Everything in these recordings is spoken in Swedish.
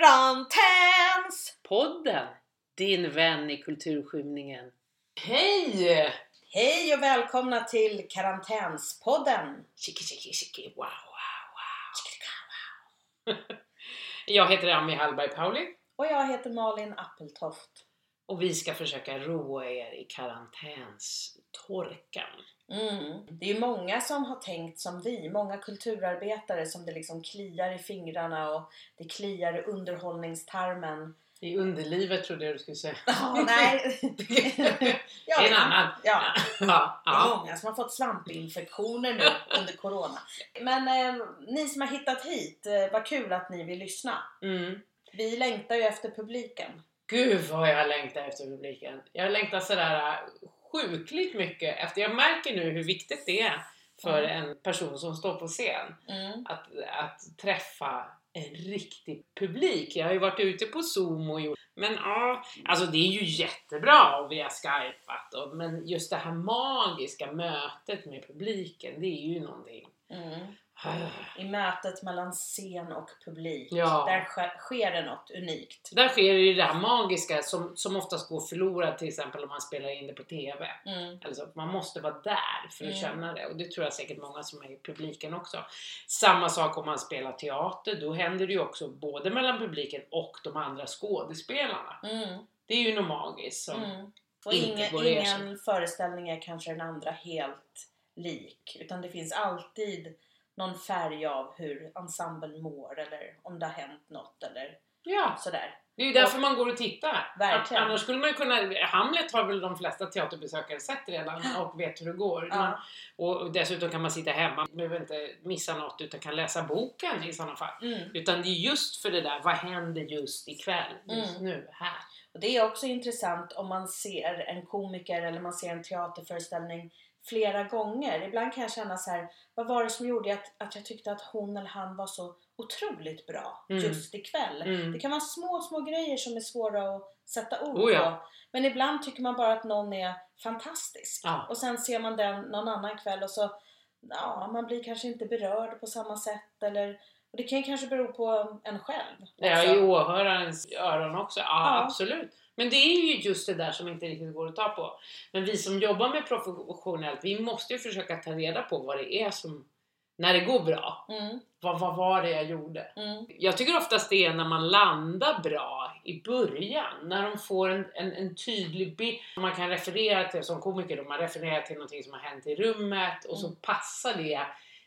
Karantäns! Podden, din vän i kulturskymningen. Hej! Hej och välkomna till Karantänspodden! Chiki chiki chiki, wow wow wow. Jag heter Ami Hallberg Pauli Och jag heter Malin Appeltoft. Och vi ska försöka roa er i karantänstorkan. Mm. Det är många som har tänkt som vi, många kulturarbetare som det liksom kliar i fingrarna och det kliar i underhållningstarmen. I underlivet trodde jag du skulle säga. Ja, nej. ja, en annan. Ja. Ja, Det är många som har fått svampinfektioner nu under Corona. Men eh, ni som har hittat hit, eh, vad kul att ni vill lyssna. Mm. Vi längtar ju efter publiken. Gud vad jag längtar efter publiken. Jag längtar sådär äh, sjukligt mycket efter. Jag märker nu hur viktigt det är för Mm. en person som står på scen Mm. att, att träffa en riktig publik. Jag har ju varit ute på Zoom och gjort men ja, alltså det är ju jättebra och vi har skypat och, men just det här magiska mötet med publiken, det är ju någonting. Mm. I mötet mellan scen och publik. Ja. Där sker, sker det något unikt. Där sker ju det här magiska som, som oftast går förlorat till exempel om man spelar in det på TV. Mm. Eller så, man måste vara där för att Mm. känna det och det tror jag säkert många som är i publiken också. Samma sak om man spelar teater, då händer det ju också både mellan publiken och de andra skådespelarna. Mm. Det är ju något magiskt som... Mm. Och inte ingen, går ersätta. ingen föreställning är kanske den andra helt lik. Utan det finns alltid någon färg av hur ensemblen mår eller om det har hänt något eller Ja, sådär. det är ju därför man går och tittar. Verkligen. Annars skulle man ju kunna... Hamlet har väl de flesta teaterbesökare sett redan och vet hur det går. Man, Ja. och dessutom kan man sitta hemma, man behöver inte missa något utan kan läsa boken i sådana fall. Mm. Utan det är just för det där, vad händer just ikväll, just Mm. nu, här? Och det är också intressant om man ser en komiker eller man ser en teaterföreställning flera gånger. Ibland kan jag känna så här, vad var det som gjorde att, att jag tyckte att hon eller han var så otroligt bra Mm. just ikväll? Mm. Det kan vara små, små grejer som är svåra att sätta ord Oh ja. på. Men ibland tycker man bara att någon är fantastisk. Ja. Och sen ser man den någon annan kväll och så, ja, man blir kanske inte berörd på samma sätt eller och det kan ju kanske bero på en själv. Ja, också. i åhörarens öron också. Ja, Ja. absolut. Men det är ju just det där som inte riktigt går att ta på. Men vi som jobbar med professionellt, vi måste ju försöka ta reda på vad det är som, när det går bra. Mm, Vad, vad var det jag gjorde? mm, Jag tycker oftast det är när man landar bra i början, när de får en, en, en tydlig bild. Man kan referera till, som komiker, då, man refererar till någonting som har hänt i rummet och så Mm. passar det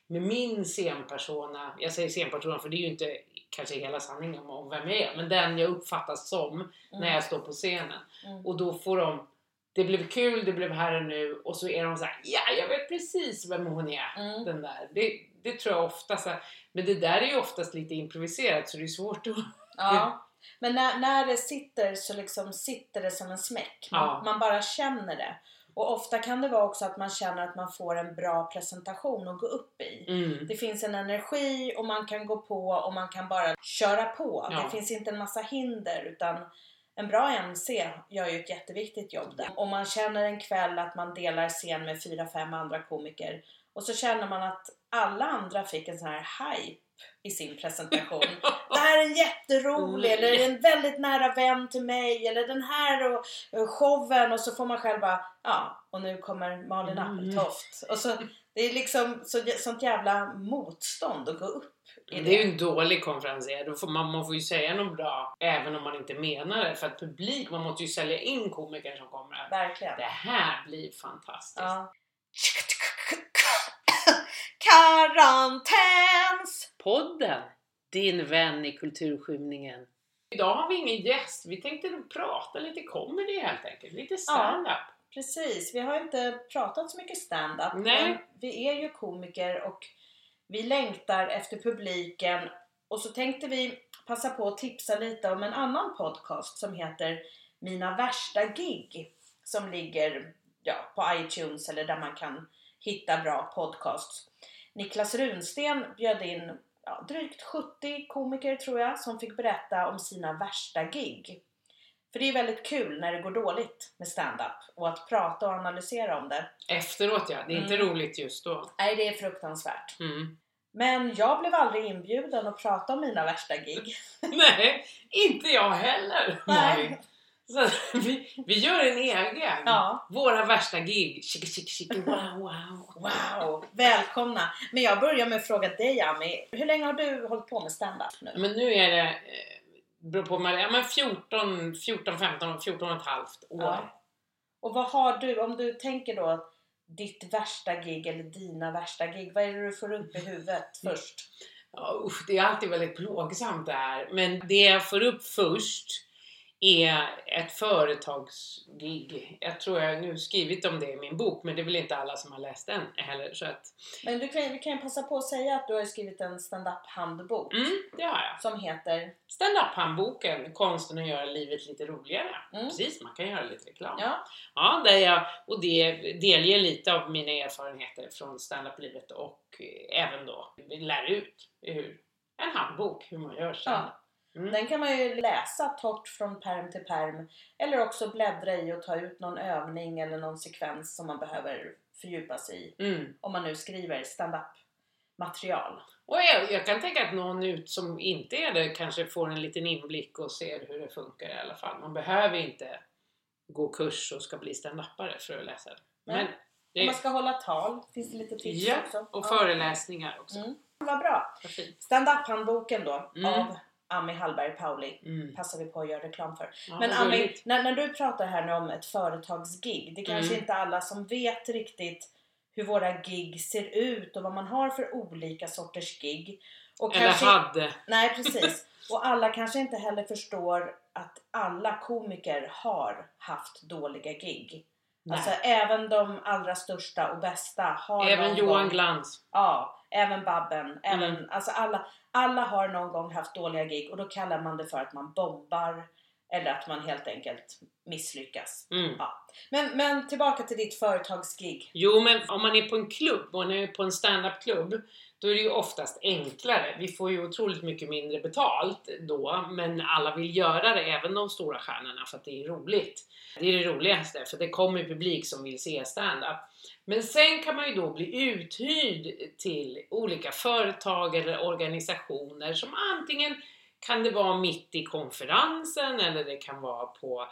med min scenpersona. Jag säger scenpersona för det är ju inte kanske hela sanningen om- vem jag är, men den jag uppfattas som mm, när jag står på scenen. mm. Och då får de det blev kul, det blev här och nu och så är de så här, ja jag vet precis vem hon är. Mm. Den där. Det, det tror jag ofta så här, men det där är ju oftast lite improviserat så det är svårt att... Ja. Men när, när det sitter så liksom sitter det som en smäck. Man, Ja. man bara känner det. Och ofta kan det vara också att man känner att man får en bra presentation att gå upp i. Mm. Det finns en energi och man kan gå på och man kan bara köra på. Ja. Det finns inte en massa hinder utan en bra MC gör ju ett jätteviktigt jobb där. Om man känner en kväll att man delar scen med fyra, fem andra komiker och så känner man att alla andra fick en sån här hype i sin presentation. Det här är en jätterolig, Mm. eller en väldigt nära vän till mig, eller den här och, och showen och så får man själv bara, ja, och nu kommer Malin Mm. Appeltoft. Och så, det är liksom så, sånt jävla motstånd att gå upp det. Det är ju en dålig konferencier. Då får man, man får ju säga något bra även om man inte menar det. För att publik, man måste ju sälja in komikern som kommer. Verkligen. Det här blir fantastiskt. Ja. Karantäns! Podden, din vän i kulturskymningen. Idag har vi ingen gäst. Vi tänkte prata lite comedy helt enkelt. Lite stand-up. Precis, vi har inte pratat så mycket stand-up. Nej. Men vi är ju komiker och vi längtar efter publiken. Och så tänkte vi passa på att tipsa lite om en annan podcast som heter Mina värsta gig. Som ligger ja, på iTunes eller där man kan hitta bra podcasts. Niklas Runsten bjöd in ja, drygt 70 komiker tror jag som fick berätta om sina värsta gig. För det är väldigt kul när det går dåligt med stand-up och att prata och analysera om det. Efteråt ja, det är inte Mm. roligt just då. Nej, det är fruktansvärt. Mm. Men jag blev aldrig inbjuden att prata om mina värsta gig. Nej, inte jag heller. Nej. Så vi, vi gör en egen. Ja. Våra värsta gig. Chicka, chicka, chicka, wow, wow. Wow, välkomna! Men jag börjar med att fråga dig Ami, hur länge har du hållit på med stand-up nu? Men nu är det, eh, beror på, ja, men 14, 14, 15, 14 och ett halvt år. Ja. Och vad har du, om du tänker då ditt värsta gig eller dina värsta gig, vad är det du får upp i huvudet Mm. först? Ja, usch, det är alltid väldigt plågsamt det här. Men det jag får upp först är ett företagsgig. Jag tror jag nu skrivit om det i min bok, men det är väl inte alla som har läst den heller. Så att, Men du kan, vi kan ju passa på att säga att du har skrivit en stand-up handbok mm, det har jag. som heter, Stand-up-handboken, konsten att göra livet lite roligare. Mm. Precis, man kan göra lite reklam. ja, Ja, där jag, och det delger lite av mina erfarenheter från standup-livet och eh, även då lär ut hur, en handbok hur man gör stand ja. Mm. Den kan man ju läsa torrt från perm till perm eller också bläddra i och ta ut någon övning eller någon sekvens som man behöver fördjupa sig i. Mm. Om man nu skriver stand-up material. Och jag, jag kan tänka att någon ut som inte är det kanske får en liten inblick och ser hur det funkar i alla fall. Man behöver inte gå kurs och ska bli standupare för att läsa det. Men det Om man ska hålla tal finns det lite tips ja, också. och Ja. föreläsningar också. Mm. Vad bra! Stand-up-handboken då Mm. av Ami Hallberg Pauli Mm. passar vi på att göra reklam för. Ja, Men Ami, när, när du pratar här nu om ett företagsgig, det är kanske Mm. inte alla som vet riktigt hur våra gig ser ut och vad man har för olika sorters gig. Och Eller kanske, hade. Nej precis. Och alla kanske inte heller förstår att alla komiker har haft dåliga gig. Nej. Alltså även de allra största och bästa har Även Johan gång, Glans. Ja, även Babben. Även, Mm. alltså alla, alla har någon gång haft dåliga gig och då kallar man det för att man bombar eller att man helt enkelt misslyckas. Mm. Men, men tillbaka till ditt företagsgig. Jo, men om man är på en klubb, och man är på en stand-up-klubb, då är det ju oftast enklare. Vi får ju otroligt mycket mindre betalt då, men alla vill göra det, även de stora stjärnorna, för att det är roligt. Det är det roligaste, för det kommer publik som vill se stand-up. Men sen kan man ju då bli uthyrd till olika företag eller organisationer som antingen kan det vara mitt i konferensen eller det kan vara på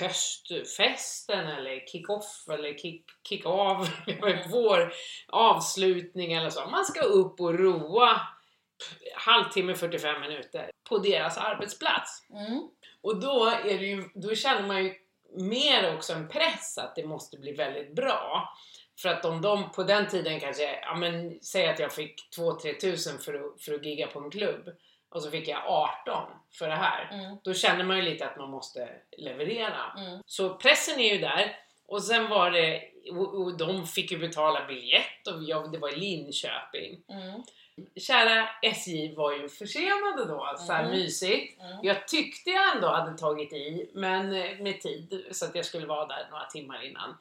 höstfesten eller kick-off eller kick- kick-av, vår avslutning eller så. Man ska upp och roa halvtimme, 45 minuter på deras arbetsplats. Mm. Och då, är det ju, då känner man ju mer också en press att det måste bli väldigt bra. För att om de på den tiden kanske, ja men säg att jag fick 2-3 tusen för att, för att gigga på en klubb och så fick jag 18 för det här. Mm. Då känner man ju lite att man måste leverera. Mm. Så pressen är ju där. Och sen var det, och, och de fick ju betala biljett och jag, det var i Linköping. Mm. Kära SJ var ju försenade då, så här Mm. mysigt. Mm. Jag tyckte jag ändå hade tagit i, men eh, med tid, så att jag skulle vara där några timmar innan.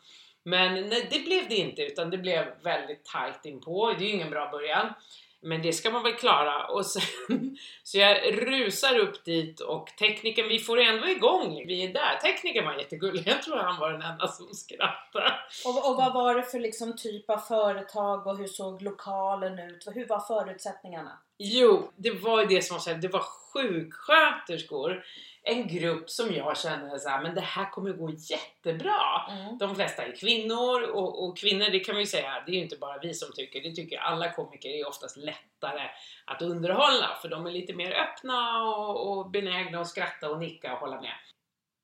Men nej, det blev det inte, utan det blev väldigt tight inpå. Det är ju ingen bra början. Men det ska man väl klara. Och sen, så jag rusar upp dit och tekniken, vi får ändå igång. Vi är där. Tekniken var jättegullig. Jag tror han var den enda som skrattade. Och, och vad var det för liksom typ av företag och hur såg lokalen ut? Hur var förutsättningarna? Jo, det var ju det som var så här, det var sjuksköterskor. En grupp som jag kände så här, men det här kommer gå jättebra. Mm. De flesta är kvinnor och, och kvinnor, det kan vi ju säga, det är ju inte bara vi som tycker, det tycker alla komiker är oftast lättare att underhålla för de är lite mer öppna och, och benägna att skratta och nicka och hålla med.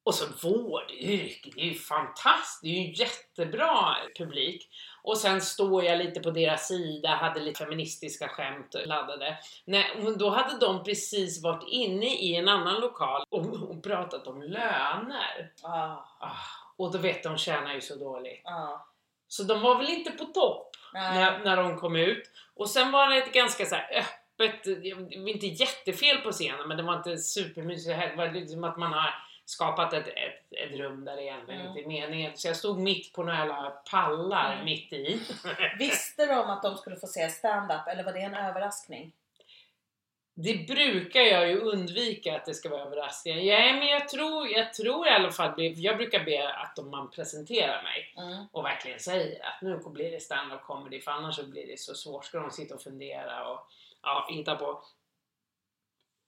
Och så vårdyrke, det är ju fantastiskt, det är ju jättebra publik. Och sen står jag lite på deras sida, hade lite feministiska skämt laddade. Nej, då hade de precis varit inne i en annan lokal och, och pratat om löner. Ah, Ah, och då vet de tjänar ju så dåligt. ah. Så de var väl inte på topp när, när de kom ut. Och sen var det ett ganska så här öppet, inte jättefel på scenen men det var inte supermysigt. Det var liksom att man har skapat ett, ett, ett rum där det egentligen Mm. inte är meningen. Så jag stod mitt på några jävla pallar Mm. mitt i. Visste de att de skulle få se stand-up eller var det en överraskning? Det brukar jag ju undvika att det ska vara överraskningar. Ja, men jag tror, jag tror i alla fall, jag brukar be att om man presenterar mig Mm. och verkligen säger att nu blir det stand-up comedy för annars så blir det så svårt. Ska de sitta och fundera och ja, hitta på.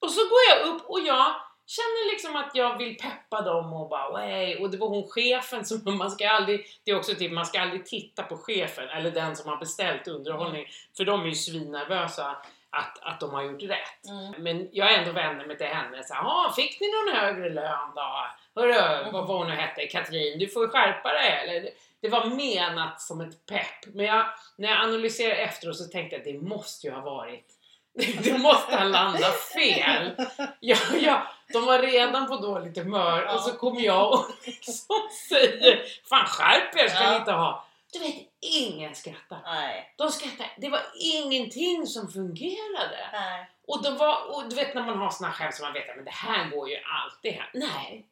Och så går jag upp och jag känner liksom att jag vill peppa dem och bara Way. och det var hon chefen som man ska aldrig, det är också typ man ska aldrig titta på chefen eller den som har beställt underhållning för de är ju svinnervösa att, att de har gjort rätt. Mm. Men jag är ändå vänner mig till henne. Så, här, fick ni någon högre lön då? Hörru, Mm. vad var hon nu hette? Katrin, du får skärpa dig. Eller, det- var menat som ett pepp. Men jag, när jag analyserar efteråt så tänkte jag att det måste ju ha varit det måste ha landat fel. Ja, ja, de var redan på dåligt humör och så kommer jag och liksom säger Fan skärp er ska ni Ja. inte ha. Du vet, ingen skrattar. Nej. De skrattar. Det var ingenting som fungerade. Nej. Och, de var, och du vet när man har såna skämt som man vet att det här går ju alltid hem. Nej.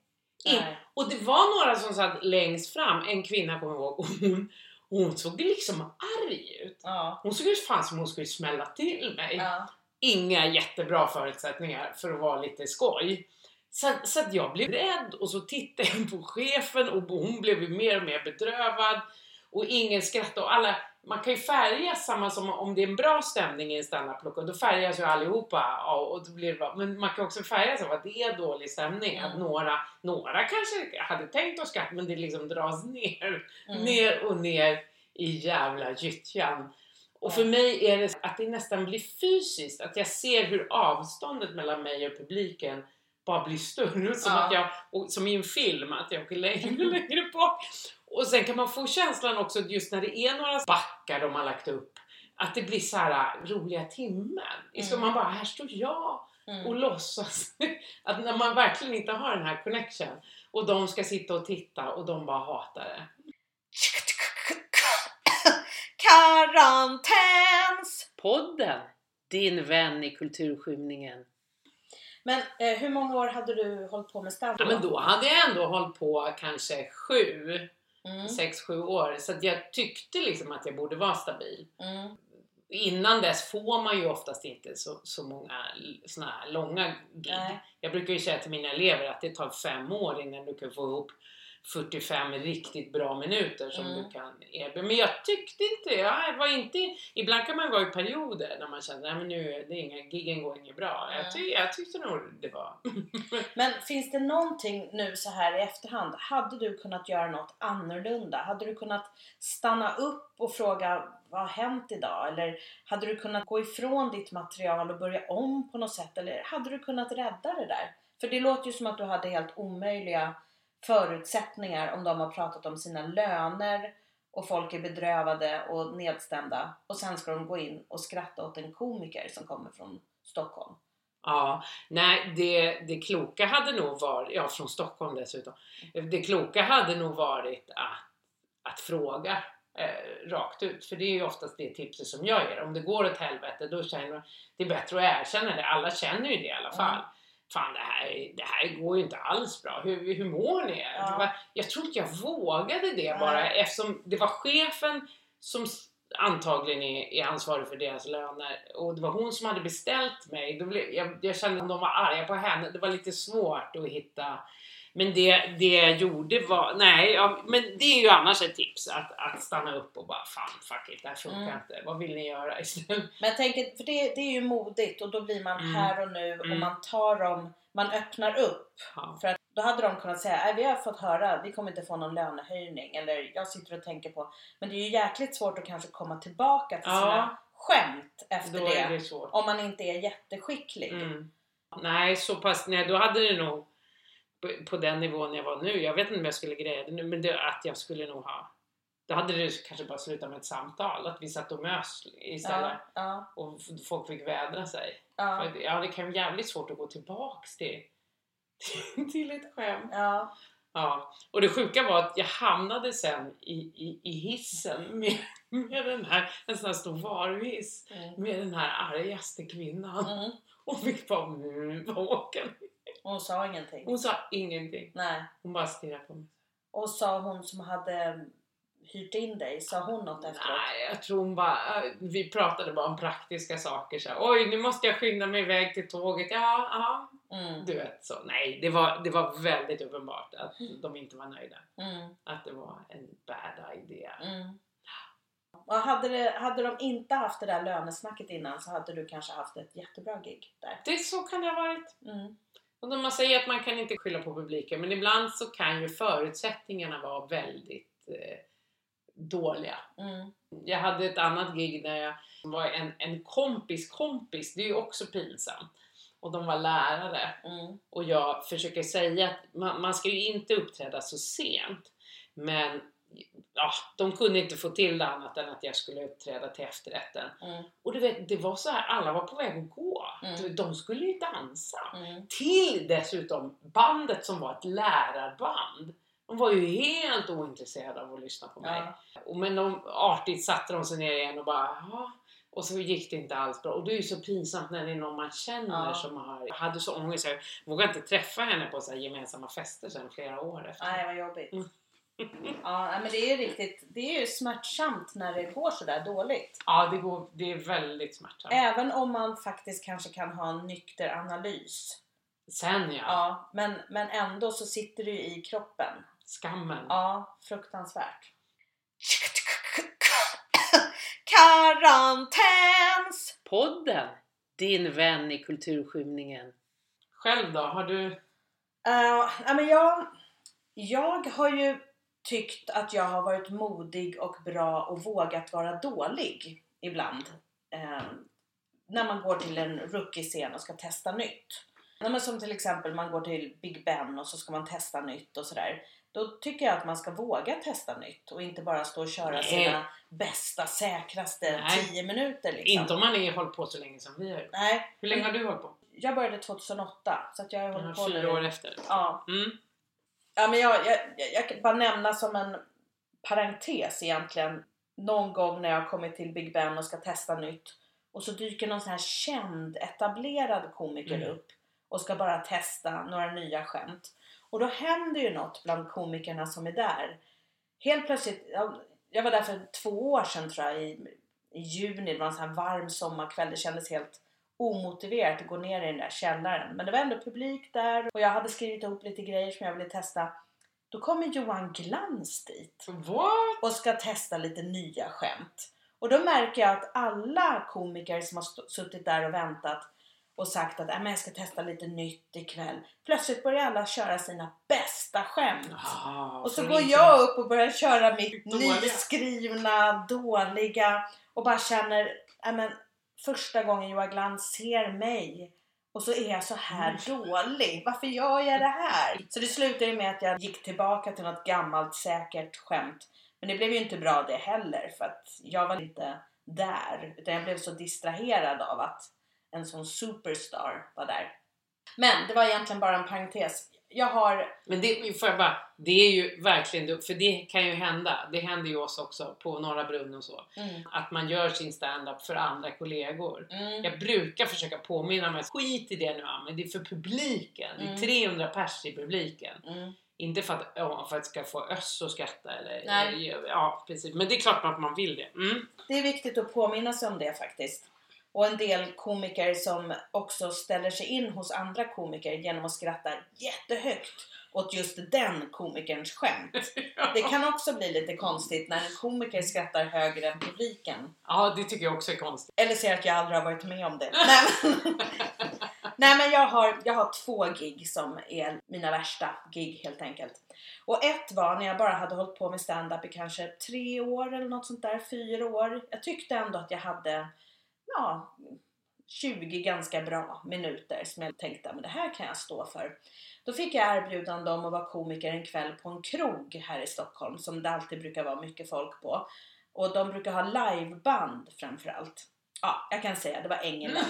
In, Nej. och det var några som satt längst fram, en kvinna kommer jag ihåg, och hon, hon såg liksom arg ut. Ja. Hon såg ut fan som hon skulle smälla till mig. Ja. Inga jättebra förutsättningar för att vara lite skoj. Så, så att jag blev rädd och så tittade jag på chefen och hon blev mer och mer bedrövad. Och ingen skrattade och alla, man kan ju färgas samma som om det är en bra stämning i en standup-lokal, då färgas ju allihopa och då blir det bra. Men man kan också färgas av att det är dålig stämning, att Mm. några, några kanske hade tänkt att skratta men det liksom dras ner, Mm. ner och ner i jävla gyttjan. Och för mig är det att det nästan blir fysiskt, att jag ser hur avståndet mellan mig och publiken bara blir större. Som, Ja. att jag, och, som i en film, att jag åker längre och längre bak. Och sen kan man få känslan också att just när det är några backar de har lagt upp, att det blir så här roliga timmen. Så Mm. man bara, här står jag Mm. och låtsas att när man verkligen inte har den här connection och de ska sitta och titta och de bara hatar det. Karantäns! Podden, din vän i kulturskymningen. Men eh, hur många år hade du hållit på med stand Ja, men då hade jag ändå hållit på kanske sju, Mm. sex, sju år. Så att jag tyckte liksom att jag borde vara stabil. Mm. Innan dess får man ju oftast inte så, så många såna här långa gig. Nej. Jag brukar ju säga till mina elever att det tar fem år innan du kan få ihop 45 riktigt bra minuter som Mm. du kan erbjuda. Men jag tyckte inte, jag var inte, ibland kan man vara i perioder när man känner att nu är det inga, giggen går inget bra. Mm. Jag, ty, jag tyckte nog det var Men finns det någonting nu så här i efterhand, hade du kunnat göra något annorlunda? Hade du kunnat stanna upp och fråga vad har hänt idag? Eller hade du kunnat gå ifrån ditt material och börja om på något sätt? Eller hade du kunnat rädda det där? För det låter ju som att du hade helt omöjliga förutsättningar om de har pratat om sina löner och folk är bedrövade och nedstämda och sen ska de gå in och skratta åt en komiker som kommer från Stockholm. Ja, nej det, det kloka hade nog varit, ja från Stockholm dessutom, det kloka hade nog varit att, att fråga eh, rakt ut. För det är ju oftast det tipset som jag ger. Om det går åt helvete då känner man det är bättre att erkänna det. Alla känner ju det i alla fall. Mm. Fan det här, det här går ju inte alls bra. Hur, hur mår ni? Ja. Jag tror inte jag vågade det Nej. bara eftersom det var chefen som antagligen är ansvarig för deras löner och det var hon som hade beställt mig. Då blev, jag, jag kände att de var arga på henne. Det var lite svårt att hitta men det, det jag gjorde var, nej, ja, men det är ju annars ett tips att, att stanna upp och bara fan fuck it, det här funkar Mm. inte. Vad vill ni göra istället? Men jag tänker, för det, det är ju modigt och då blir man Mm. här och nu och Mm. man tar dem, man öppnar upp. Ja. För att då hade de kunnat säga, nej vi har fått höra, vi kommer inte få någon lönehöjning. Eller jag sitter och tänker på, men det är ju jäkligt svårt att kanske komma tillbaka till Ja. sina skämt efter Då det. det. Om man inte är jätteskicklig. Mm. Nej, så pass, nej då hade det nog på, den nivån jag var nu, jag vet inte om jag skulle greja det nu, men det, att jag skulle nog ha då hade det kanske bara slutat med ett samtal, att vi satt och mös istället Ja, ja, och folk fick vädra sig. ja, För, ja, det kan vara jävligt svårt att gå tillbaks till, till ett skämt. ja. Ja, och det sjuka var att jag hamnade sen i, i, i hissen med, med den här, en sån här stor varuhiss, Mm. med den här argaste kvinnan. Mm. Och vi bara, mm, vad Hon sa ingenting. Hon sa ingenting. Nej. Hon bara stirrade på mig. Och sa hon som hade hyrt in dig, sa hon något efteråt? Nej, jag tror hon bara, vi pratade bara om praktiska saker. Så här, Oj, nu måste jag skynda mig iväg till tåget. Ja, ja. Mm. Du vet, så nej, det var, det var väldigt uppenbart att de inte var nöjda. Mm. Att det var en bad idea. Mm. Och hade, det, hade de inte haft det där lönesnacket innan så hade du kanske haft ett jättebra gig där. Det så kan det ha varit. Mm. Och när man säger att man kan inte skylla på publiken, men ibland så kan ju förutsättningarna vara väldigt eh, dåliga. Mm. Jag hade ett annat gig där jag var en, en kompis kompis, det är ju också pinsamt. Och de var lärare. Mm. Och jag försöker säga att man, man ska ju inte uppträda så sent. Men ja, de kunde inte få till det annat än att jag skulle uppträda till efterrätten. Mm. Och du vet, det var så här, alla var på väg att gå. Mm. De skulle ju dansa. Mm. Till dessutom bandet som var ett lärarband. De var ju helt ointresserade av att lyssna på mig. Ja. Och men de, artigt satte de sig ner igen och bara "Jaha." och så gick det inte alls bra. Och det är ju så pinsamt när det är någon man känner Ja. som har, jag hade så ångest. Jag vågade inte träffa henne på så gemensamma fester sen flera år efter. Nej, vad jobbigt. Ja, men det är ju riktigt, det är ju smärtsamt när det går sådär dåligt. Ja, det, går, det är väldigt smärtsamt. Även om man faktiskt kanske kan ha en nykter analys. Sen ja, Ja, men, men ändå så sitter det ju i kroppen. skammen. Ja, fruktansvärt. Karantäns! Podden, din vän i kulturskymningen. Själv då, har du? Uh, nej, men jag, jag har ju tyckt att jag har varit modig och bra och vågat vara dålig ibland. Eh, när man går till en rookie-scen och ska testa nytt. Nej, men som till exempel man går till Big Ben och så ska man testa nytt och sådär. Då tycker jag att man ska våga testa nytt och inte bara stå och köra Nej. sina bästa, säkraste Nej. 10 minuter liksom. Inte om man är hållit på så länge som vi har. Nej, Hur länge har du hållit på? jag började 2008 så att jag har hållit på Fyra år efter. Ja, Mm. Ja, men jag, jag, jag, kan bara nämna som en parentes egentligen. Någon gång när jag har kommit till Big Ben och ska testa nytt och så dyker någon sån här känd, etablerad komiker Mm. upp och ska bara testa några nya skämt. Och då händer ju något bland komikerna som är där. Helt plötsligt, jag, jag var där för två år sedan tror jag i, i juni, det var en sån här varm sommarkväll, det kändes helt omotiverat att gå ner i den där källaren. Men det var ändå publik där och jag hade skrivit ihop lite grejer som jag ville testa. Då kommer Johan Glans dit What? och ska testa lite nya skämt. Och då märker jag att alla komiker som har suttit där och väntat och sagt att "Äh, jag ska testa lite nytt ikväll. Plötsligt börjar alla köra sina bästa skämt. Ah, Och så går jag upp och börjar köra mitt Dåliga. nyskrivna, dåliga och bara känner, äh, men första gången Johan Glans ser mig och så är jag så här dålig. Varför gör jag det här? Så det slutade med att jag gick tillbaka till något gammalt säkert skämt. Men det blev ju inte bra det heller för att jag var inte där. Utan jag blev så distraherad av att en sån superstar var där. Men det var egentligen bara en parentes. Jag har Men det, får jag bara, det är ju verkligen, för det kan ju hända. Det händer ju oss också på Norra Brunn och så. Mm. Att man gör sin stand-up för andra kollegor. Mm. Jag brukar försöka påminna mig, skit i det nu men det är för publiken. Det är Mm. 300 pers i publiken. Mm. Inte för att, ja, för att ska få Öss att skratta eller, Nej. ja precis. Men det är klart att man vill det. Mm. Det är viktigt att påminna sig om det faktiskt. Och en del komiker som också ställer sig in hos andra komiker genom att skratta jättehögt åt just den komikerns skämt. Det kan också bli lite konstigt när en komiker skrattar högre än publiken. Ja, det tycker jag också är konstigt. Eller säger att jag aldrig har varit med om det. Nej men, Nej, men jag, har, jag har två gig som är mina värsta gig helt enkelt. Och ett var när jag bara hade hållit på med stand-up i kanske tre år eller något sånt där, fyra år. Jag tyckte ändå att jag hade ja, 20 ganska bra minuter som jag tänkte att det här kan jag stå för. Då fick jag erbjudande om att vara komiker en kväll på en krog här i Stockholm som det alltid brukar vara mycket folk på. Och de brukar ha liveband framförallt. Ja, jag kan säga det var Engelen.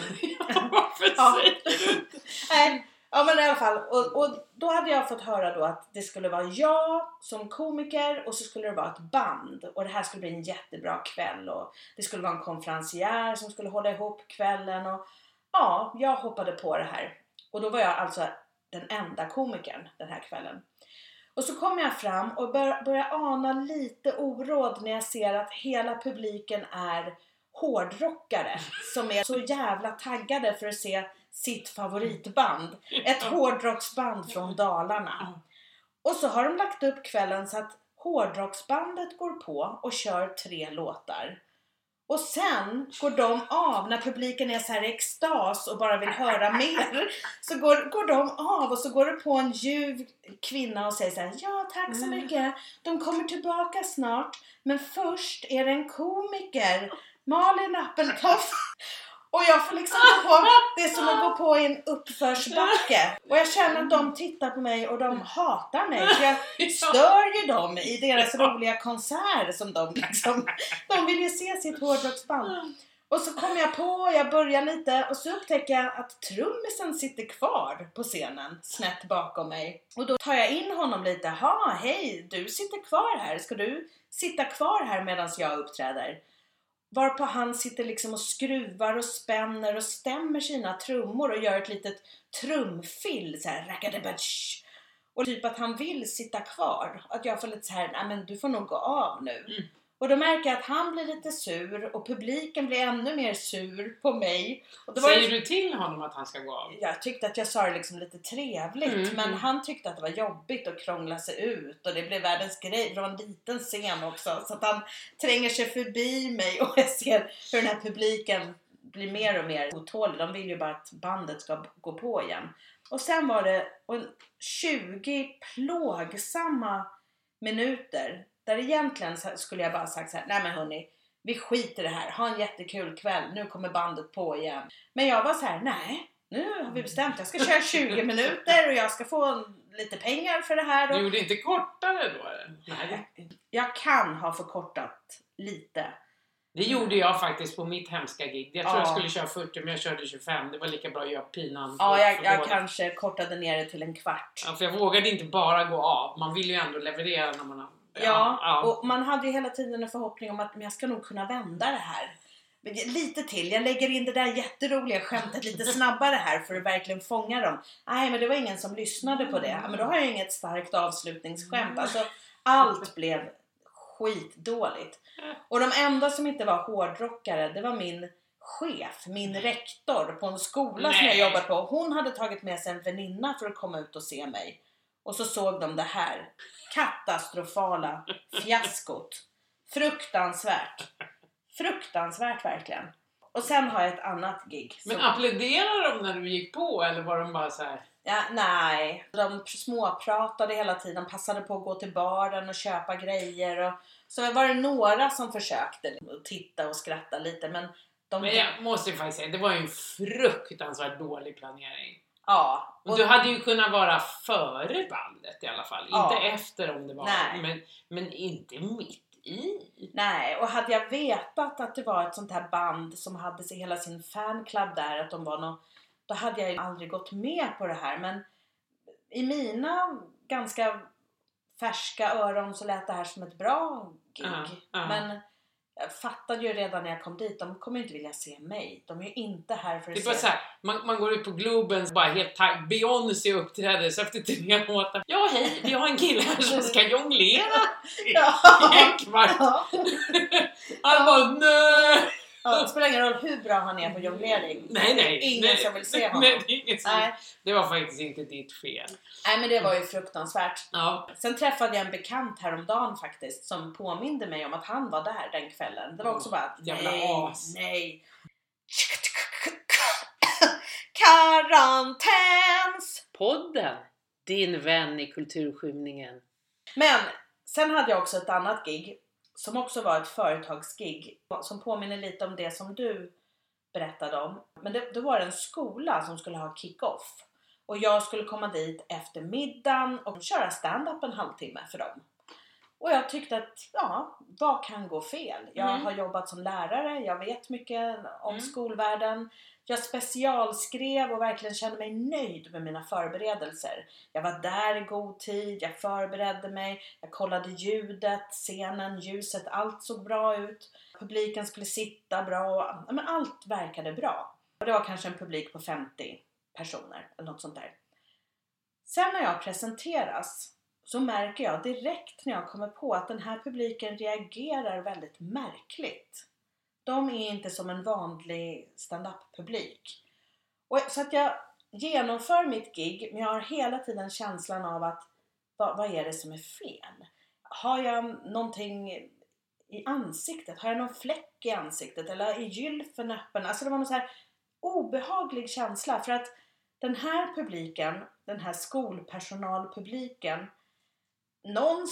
Varför Ja. säger du? Nej, ja men i alla fall. Och, och då hade jag fått höra då att det skulle vara jag som komiker och så skulle det vara ett band. Och det här skulle bli en jättebra kväll och det skulle vara en konferencier som skulle hålla ihop kvällen. Och ja, jag hoppade på det här. Och då var jag alltså den enda komikern den här kvällen. Och så kommer jag fram och bör, börjar ana lite oråd när jag ser att hela publiken är hårdrockare som är så jävla taggade för att se sitt favoritband. Ett hårdrocksband från Dalarna. Och så har de lagt upp kvällen så att hårdrocksbandet går på och kör tre låtar. Och sen går de av när publiken är så här i extas och bara vill höra mer. Så går, går de av och så går det på en ljuv kvinna och säger så här, Ja tack så Mm. mycket. De kommer tillbaka snart. Men först är det en komiker. Malin Appeltoft. Och jag får liksom gå på, det är som att gå på i en uppförsbacke. Och jag känner att de tittar på mig och de hatar mig. För jag stör ju dem i deras roliga konsert som de liksom, de vill ju se sitt hårdrocksband. Och så kommer jag på, jag börjar lite och så upptäcker jag att trummisen sitter kvar på scenen snett bakom mig. Och då tar jag in honom lite. Ha, hej, du sitter kvar här. Ska du sitta kvar här medan jag uppträder? Varpå han sitter liksom och skruvar och spänner och stämmer sina trummor och gör ett litet trumfill så här. Och typ att han vill sitta kvar. Att jag får lite så här, nej men du får nog gå av nu. Mm. Och då märker jag att han blir lite sur och publiken blir ännu mer sur på mig. Säger du till honom att han ska gå av? jag tyckte att jag sa det liksom lite trevligt Mm, men mm. han tyckte att det var jobbigt att krångla sig ut och det blev världens grej. Det var en liten scen också så att han tränger sig förbi mig och jag ser hur den här publiken blir mer och mer otålig. De vill ju bara att bandet ska gå på igen. Och sen var det en 20 plågsamma minuter där egentligen så skulle jag bara sagt så här, nej men hörni, vi skiter i det här, ha en jättekul kväll, nu kommer bandet på igen. Men jag var så här, nej, nu har vi bestämt, jag ska köra 20 minuter och jag ska få lite pengar för det här. Du Och gjorde inte kortare då? Nej. jag kan ha förkortat lite. Det gjorde jag faktiskt på mitt hemska gig. Jag tror Ja. jag skulle köra 40 men jag körde 25. Det var lika bra att göra pinan Ja, jag, jag kanske kortade ner det till en kvart. Ja, för jag vågade inte bara gå av. Man vill ju ändå leverera när man har... Ja, ja. och man hade ju hela tiden en förhoppning om att men jag ska nog kunna vända det här. Men Lite till, jag lägger in det där jätteroliga skämtet lite snabbare här för att verkligen fånga dem. Nej men det var ingen som lyssnade på det. Men då har jag inget starkt avslutningsskämt. Alltså allt blev skitdåligt. Och de enda som inte var hårdrockare det var min chef, min rektor på en skola som jag Nej. jobbat på. Hon hade tagit med sig en väninna för att komma ut och se mig. Och så såg de det här katastrofala fiaskot. Fruktansvärt. Fruktansvärt verkligen. Och sen har jag ett annat gig. Men som- applåderade de när du gick på eller var de bara så här? ja, nej, de småpratade hela tiden, passade på att gå till baren och köpa grejer. Och, så var det några som försökte titta och skratta lite men de... Men jag måste ju faktiskt säga, det var ju en fruktansvärt dålig planering. Ja. Och du hade ju kunnat vara före bandet i alla fall. Ja. Inte efter om det var. Nej. Men, men inte mitt i. Nej, och hade jag vetat att det var ett sånt här band som hade hela sin fanclub där, att de var nå då hade jag ju aldrig gått med på det här. Men i mina ganska färska öron så lät det här som ett bra gig. Ja, ja. Men jag fattade ju redan när jag kom dit, de kommer inte vilja se mig. De är ju inte här för att Det är se bara så här, man, man går ut på Globen bara helt tajt. Beyoncé uppträder så efter tre låtar. Ja hej, vi har en kille här som ska jonglera i en kvart. Han bara nej. Ja, det spelar ingen roll hur bra han är på jonglering. Nej nej. Ingen nej, som vill se honom. Nej, det, är ingen som, Nej. det var faktiskt inte ditt fel. Nej men det var ju fruktansvärt. Ja. Sen träffade jag en bekant häromdagen faktiskt som påminde mig om att han var där den kvällen. Det var också bara att, nej, as. nej. Karantäns! Podden, din vän i kulturskymningen. Men sen hade jag också ett annat gig som också var ett företagsgig som påminner lite om det som du berättade om. Men det, det var en skola som skulle ha kick-off och jag skulle komma dit efter middagen och köra stand-up en halvtimme för dem. Och jag tyckte att, ja, vad kan gå fel? Jag Mm. har jobbat som lärare, jag vet mycket om Mm. skolvärlden. Jag specialskrev och verkligen kände mig nöjd med mina förberedelser. Jag var där i god tid, jag förberedde mig, jag kollade ljudet, scenen, ljuset, allt såg bra ut. Publiken skulle sitta bra, men allt verkade bra. Och det var kanske en publik på 50 personer eller något sånt där. Sen när jag presenteras så märker jag direkt när jag kommer på att den här publiken reagerar väldigt märkligt. De är inte som en vanlig standup-publik. Så att jag genomför mitt gig men jag har hela tiden känslan av att vad, vad är det som är fel? har jag någonting i ansiktet? Har jag någon fläck i ansiktet? Eller är gylfen öppen? Alltså det var någon så här obehaglig känsla för att den här publiken, den här skolpersonalpubliken, någon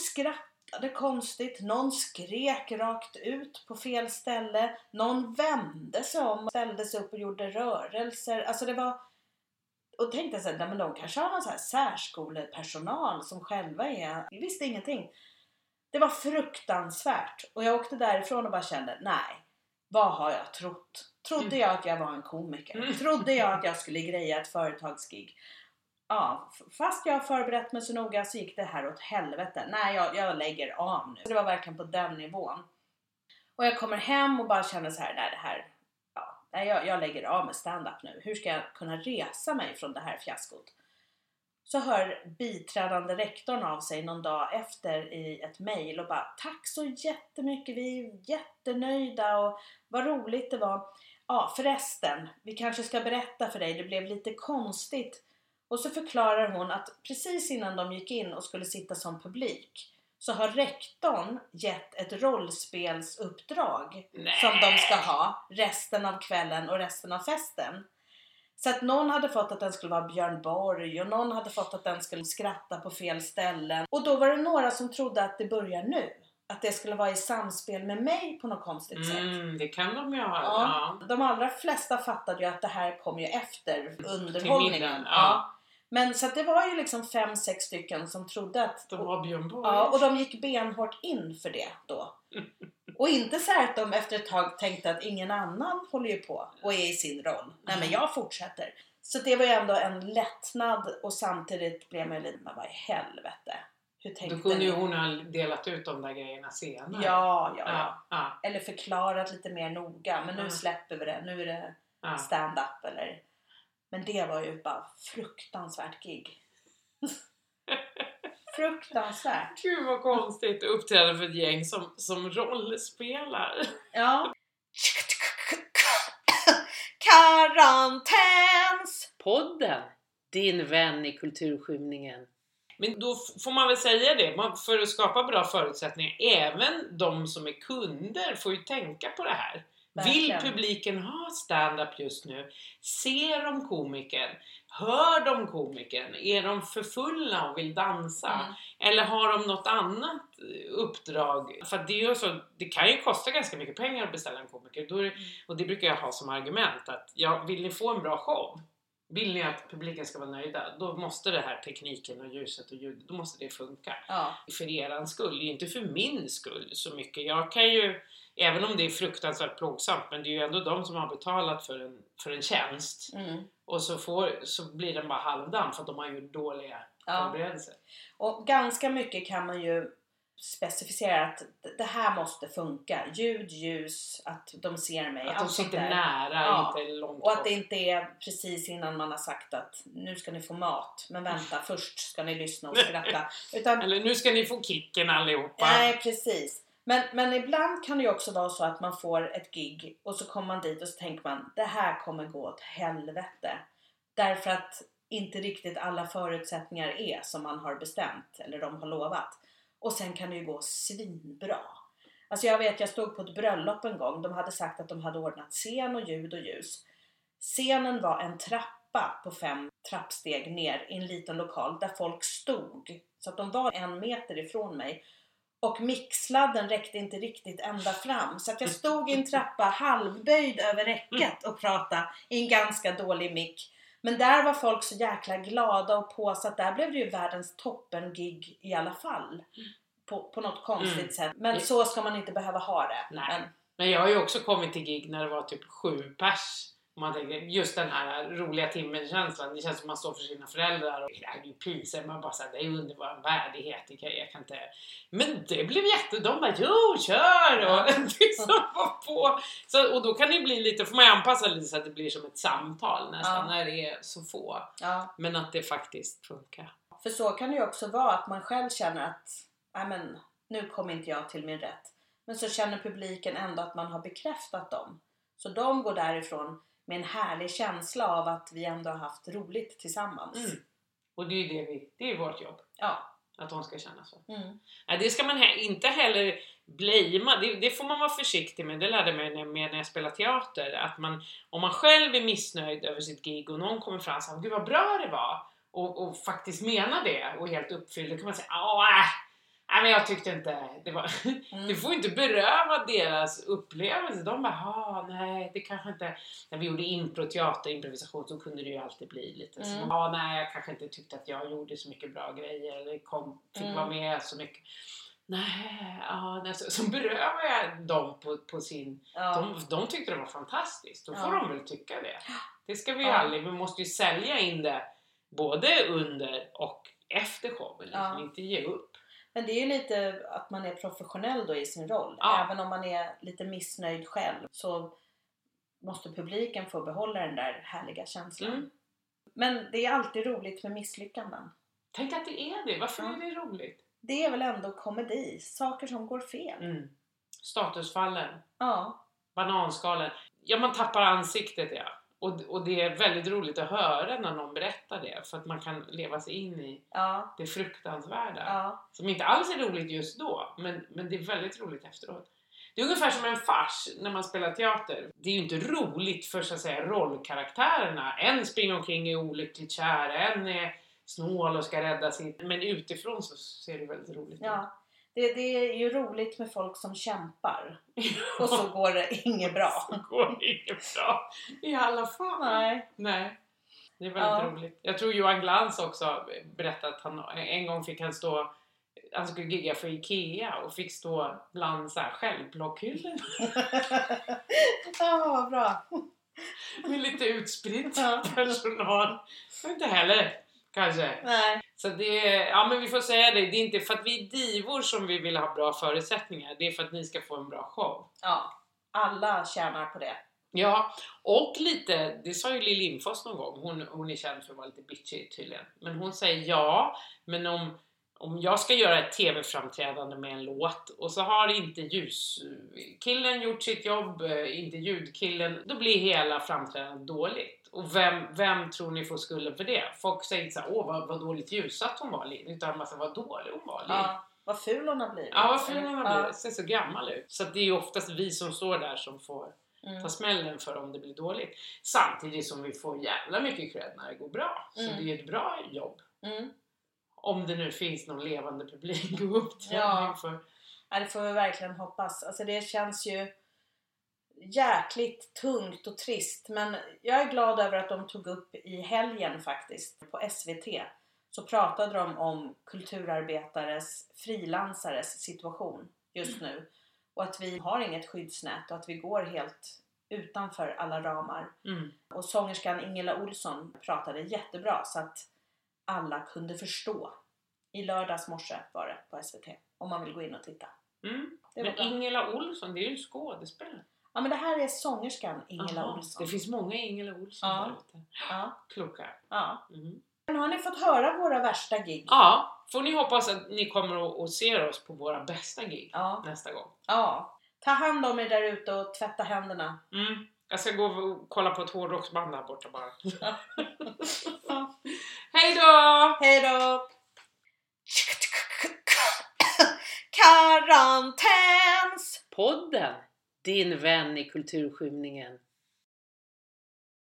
skrattade konstigt, någon skrek rakt ut på fel ställe, någon vände sig om, ställde sig upp och gjorde rörelser. Alltså det var... Och tänkte såhär, men de kanske har någon så här särskolepersonal som själva är... Vi visste ingenting. Det var fruktansvärt. Och jag åkte därifrån och bara kände, nej, vad har jag trott? Trodde Mm. jag att jag var en komiker? Mm. Trodde jag att jag skulle greja ett företagsgig? Ja, fast jag har förberett mig så noga så gick det här åt helvete. Nej, jag, jag lägger av nu. Det var verkligen på den nivån. Och jag kommer hem och bara känner så här, nej det här, ja, nej, jag, jag lägger av med stand-up nu. Hur ska jag kunna resa mig från det här fiaskot? Så hör biträdande rektorn av sig någon dag efter i ett mejl och bara Tack så jättemycket, vi är jättenöjda och vad roligt det var. Ja förresten, vi kanske ska berätta för dig, det blev lite konstigt. Och så förklarar hon att precis innan de gick in och skulle sitta som publik så har rektorn gett ett rollspelsuppdrag Nej. som de ska ha resten av kvällen och resten av festen. Så att någon hade fått att den skulle vara Björn Borg och någon hade fått att den skulle skratta på fel ställen. Och då var det några som trodde att det börjar nu. Att det skulle vara i samspel med mig på något konstigt sätt. Mm, det kan de ju ha. Ja. Ja. De allra flesta fattade ju att det här kom ju efter underhållningen. middagen, Ja. Men så det var ju liksom fem, sex stycken som trodde att... De var Björn Borg. Ja, och de gick benhårt in för det då. Och inte så att de efter ett tag tänkte att ingen annan håller ju på och är i sin roll. Nej men jag fortsätter. Så det var ju ändå en lättnad och samtidigt blev man ju lite, men vad i helvete? Hur tänkte Då kunde ni? ju hon ha delat ut de där grejerna senare. Ja, ja, ja. ja, Eller förklarat lite mer noga. Men nu Mm. släpper vi det. Nu är det stand-up eller... Men det var ju bara fruktansvärt gig. fruktansvärt. Gud vad konstigt att uppträda för ett gäng som, som rollspelar. Ja. Karantäns! Podden, din vän i kulturskymningen. Men då får man väl säga det, man, för att skapa bra förutsättningar, även de som är kunder får ju tänka på det här. Vill publiken ha stand-up just nu? Ser de komikern? Hör de komikern? Är de för fulla och vill dansa? Mm. Eller har de något annat eh, uppdrag? För det, är så, det kan ju kosta ganska mycket pengar att beställa en komiker. Det, och det brukar jag ha som argument att ja, vill ni få en bra show? Vill ni att publiken ska vara nöjda? Då måste det här tekniken och ljuset och ljudet, då måste det funka. Ja. För eran skull, inte för min skull så mycket. Jag kan ju, även om det är fruktansvärt plågsamt, men det är ju ändå de som har betalat för en, för en tjänst. Mm. Och så, får, så blir den bara halvdan för att de har gjort dåliga ja. förberedelser. Och ganska mycket kan man ju specificera att det här måste funka. Ljud, ljus, att de ser mig. Att de sitter där. nära, Ja. inte långt Och att bort. det inte är precis innan man har sagt att nu ska ni få mat, men vänta först ska ni lyssna och skratta. Utan, Eller nu ska ni få kicken allihopa. nej precis. Men, men ibland kan det ju också vara så att man får ett gig och så kommer man dit och så tänker man det här kommer gå åt helvete. Därför att inte riktigt alla förutsättningar är som man har bestämt eller de har lovat. Och sen kan det ju gå svinbra. Alltså jag vet, jag stod på ett bröllop en gång. De hade sagt att de hade ordnat scen och ljud och ljus. Scenen var en trappa på fem trappsteg ner i en liten lokal där folk stod. Så att de var en meter ifrån mig. Och mixladden räckte inte riktigt ända fram. Så att jag stod i en trappa halvböjd över räcket och pratade i en ganska dålig mick. Men där var folk så jäkla glada och på så att där blev det ju världens toppen-gig i alla fall. På, på något konstigt Mm. sätt. Men så ska man inte behöva ha det. Nej. Men, Men jag har ju också kommit till gig när det var typ sju pers. Man tänker, just den här roliga timmen-känslan. Det känns som man står för sina föräldrar och det är ju priser. Man bara säger det är under vår värdighet. Det kan, jag kan inte... Men det blev jätte... De bara jo, kör! Och liksom var på. Så, och då kan det bli lite, får man ju anpassa lite så att det blir som ett samtal nästan Ja. när det är så få. ja. Men att det faktiskt funkar. För så kan det ju också vara att man själv känner att "Nej, men, nu kommer inte jag till min rätt. Men så känner publiken ändå att man har bekräftat dem. Så de går därifrån med en härlig känsla av att vi ändå har haft roligt tillsammans. Mm. Och det är ju det vi, det är vårt jobb. Ja. Att de ska känna så. Mm. Det ska man he- inte heller blamea, det, det får man vara försiktig med. Det lärde jag mig när, med när jag spelade teater. Att man, om man själv är missnöjd över sitt gig och någon kommer fram och säger Gud vad bra det var och, och faktiskt menar det och är helt uppfylld, då kan man säga Åh, äh, nej men jag tyckte inte det var... Mm. Du får inte beröva deras upplevelse. De bara, ah, nej, det kanske inte... När vi gjorde impro, teater, improvisation så kunde det ju alltid bli lite så. Mm. Ah, nej, jag kanske inte tyckte att jag gjorde så mycket bra grejer eller kom, fick Mm. vara med så mycket. Nej, ah, nej så, så berövar jag dem på, på sin... Ja. De, de tyckte det var fantastiskt. Då får Ja. de väl tycka det. Det ska vi ju Ja. aldrig... Vi måste ju sälja in det både under och efter showen. Liksom. Ja. Inte ge upp. Men det är ju lite att man är professionell då i sin roll. Ja. Även om man är lite missnöjd själv så måste publiken få behålla den där härliga känslan. Mm. Men det är alltid roligt med misslyckanden. Tänk att det är det. Varför Ja. är det roligt? Det är väl ändå komedi, saker som går fel. Mm. Statusfallen, Ja, bananskalen. Ja, man tappar ansiktet ja. Och, och det är väldigt roligt att höra när någon berättar det för att man kan leva sig in i ja, det fruktansvärda. ja. Som inte alls är roligt just då, men, men det är väldigt roligt efteråt. Det är ungefär som en fars när man spelar teater. Det är ju inte roligt för så att säga rollkaraktärerna. En springer omkring och är olyckligt kär, en är snål och ska rädda sitt. Men utifrån så ser det väldigt roligt ut. ja. Det, det är ju roligt med folk som kämpar. Och så går det inget bra. Så går det inget bra i alla fall. Nej. Nej. Det är väldigt Ja. roligt. Jag tror Johan Glans också berättade att han en gång fick han stå han skulle gigga för IKEA och fick stå bland så här ja, vad bra. med lite utspridd personal. Inte heller kanske. Nej. Så det, ja men vi får säga det, det är inte för att vi är divor som vi vill ha bra förutsättningar. Det är för att ni ska få en bra show. Ja, alla tjänar på det. Ja, och lite, det sa ju Lill Lindfors någon gång, hon, hon är känd för att vara lite bitchy tydligen. Men hon säger ja, men om, om jag ska göra ett TV-framträdande med en låt och så har inte ljuskillen gjort sitt jobb, eh, inte ljudkillen, då blir hela framträdandet dåligt. Och vem, vem tror ni får skulden för det? Folk säger inte såhär, åh vad, vad dåligt ljussatt hon var Lill, utan man säger vad dålig hon var Lill. Ja, vad ful hon har blivit. Ja, vad ful hon har Ja. blivit. Ser så gammal ut. Så det är ju oftast vi som står där som får Mm. ta smällen för om det blir dåligt. Samtidigt som vi får jävla mycket cred när det går bra. Så Mm. det är ett bra jobb. Mm. Om det nu finns någon levande publik att uppträda Ja. inför. Ja, det får vi verkligen hoppas. Alltså det känns ju jäkligt tungt och trist. Men jag är glad över att de tog upp i helgen faktiskt på SVT. Så pratade de om kulturarbetares, frilansares situation just nu. Och att vi har inget skyddsnät och att vi går helt utanför alla ramar. Mm. Och sångerskan Ingela Olsson pratade jättebra så att alla kunde förstå. I lördags morse var det på SVT. Om man vill gå in och titta. Mm. Men bra. Ingela Olsson, det är ju en skådespelare. Ja men det här är sångerskan Ingela Aha, Olsson. Det finns många Ingela Olsson Ja. där ute. Ja, Kloka. ja. Mm. Men har ni fått höra våra värsta gig? Ja, får ni hoppas att ni kommer och, ser oss på våra bästa gig Ja. nästa gång. ja. Ta hand om er där ute och tvätta händerna. Mm. Jag ska gå och kolla på ett hårdrocksband där borta bara. Hej då! Hej då! Karantäns! Din vän i kulturskymningen.